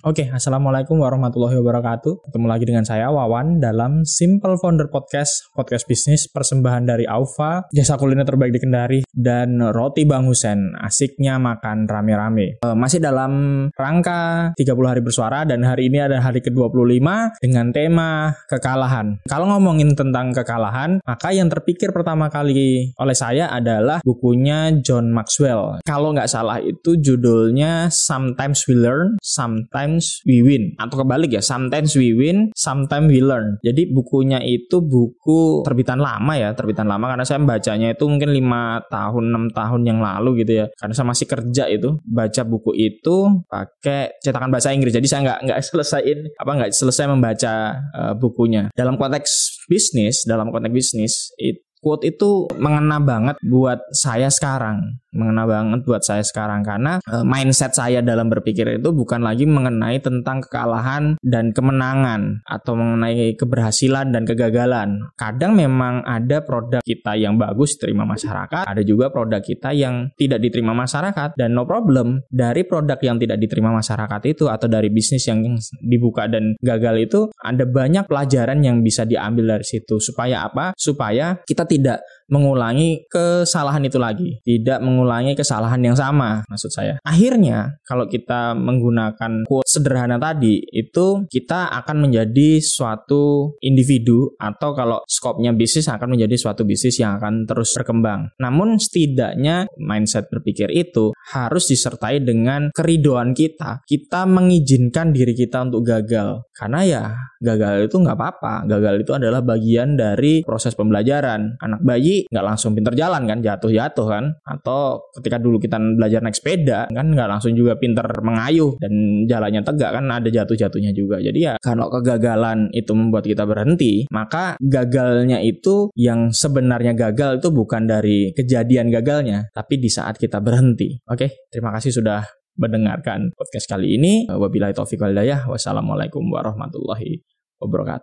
Oke, Assalamualaikum warahmatullahi wabarakatuh. Ketemu lagi dengan saya, Wawan, dalam Simple Founder Podcast, podcast bisnis persembahan dari Aufa, jasa kuliner terbaik di Kendari, dan Roti Bang Husen, asiknya makan rame-rame. E, masih dalam rangka 30 hari bersuara, dan hari ini ada hari ke-25 dengan tema kekalahan. Kalau ngomongin tentang kekalahan, maka yang terpikir pertama kali oleh saya adalah bukunya John Maxwell. Kalau nggak salah itu judulnya Sometimes We Learn, Sometimes sometimes we win. Atau kebalik ya sometimes we win sometimes we learn. Jadi bukunya itu buku terbitan lama ya terbitan lama. Karena saya membacanya itu mungkin lima tahun enam tahun yang lalu gitu ya. Karena saya masih kerja itu baca buku itu pakai cetakan bahasa Inggris. Jadi saya nggak nggak selesaiin apa nggak selesai membaca uh, bukunya. Dalam konteks bisnis dalam konteks bisnis itu quote itu mengena banget buat saya sekarang mengena banget buat saya sekarang karena uh, mindset saya dalam berpikir itu bukan lagi mengenai tentang kekalahan dan kemenangan atau mengenai keberhasilan dan kegagalan. Kadang memang ada produk kita yang bagus diterima masyarakat, ada juga produk kita yang tidak diterima masyarakat dan no problem dari produk yang tidak diterima masyarakat itu atau dari bisnis yang dibuka dan gagal itu ada banyak pelajaran yang bisa diambil dari situ supaya apa? Supaya kita tidak mengulangi kesalahan itu lagi, tidak mengulangi kesalahan yang sama, maksud saya. Akhirnya, kalau kita menggunakan quote sederhana tadi, itu kita akan menjadi suatu individu atau kalau skopnya bisnis akan menjadi suatu bisnis yang akan terus berkembang. Namun setidaknya mindset berpikir itu harus disertai dengan keridoan kita. Kita mengizinkan diri kita untuk gagal. Karena ya gagal itu nggak apa-apa. Gagal itu adalah bagian dari proses pembelajaran. Anak bayi nggak langsung pinter jalan kan jatuh-jatuh kan atau ketika dulu kita belajar naik sepeda kan nggak langsung juga pinter mengayuh dan jalannya tegak kan ada jatuh-jatuhnya juga. Jadi ya kalau kegagalan itu membuat kita berhenti maka gagalnya itu yang sebenarnya gagal itu bukan dari kejadian gagalnya tapi di saat kita berhenti. Oke terima kasih sudah mendengarkan podcast kali ini. Wabillahi taufiq walhidayah wassalamualaikum warahmatullahi wabarakatuh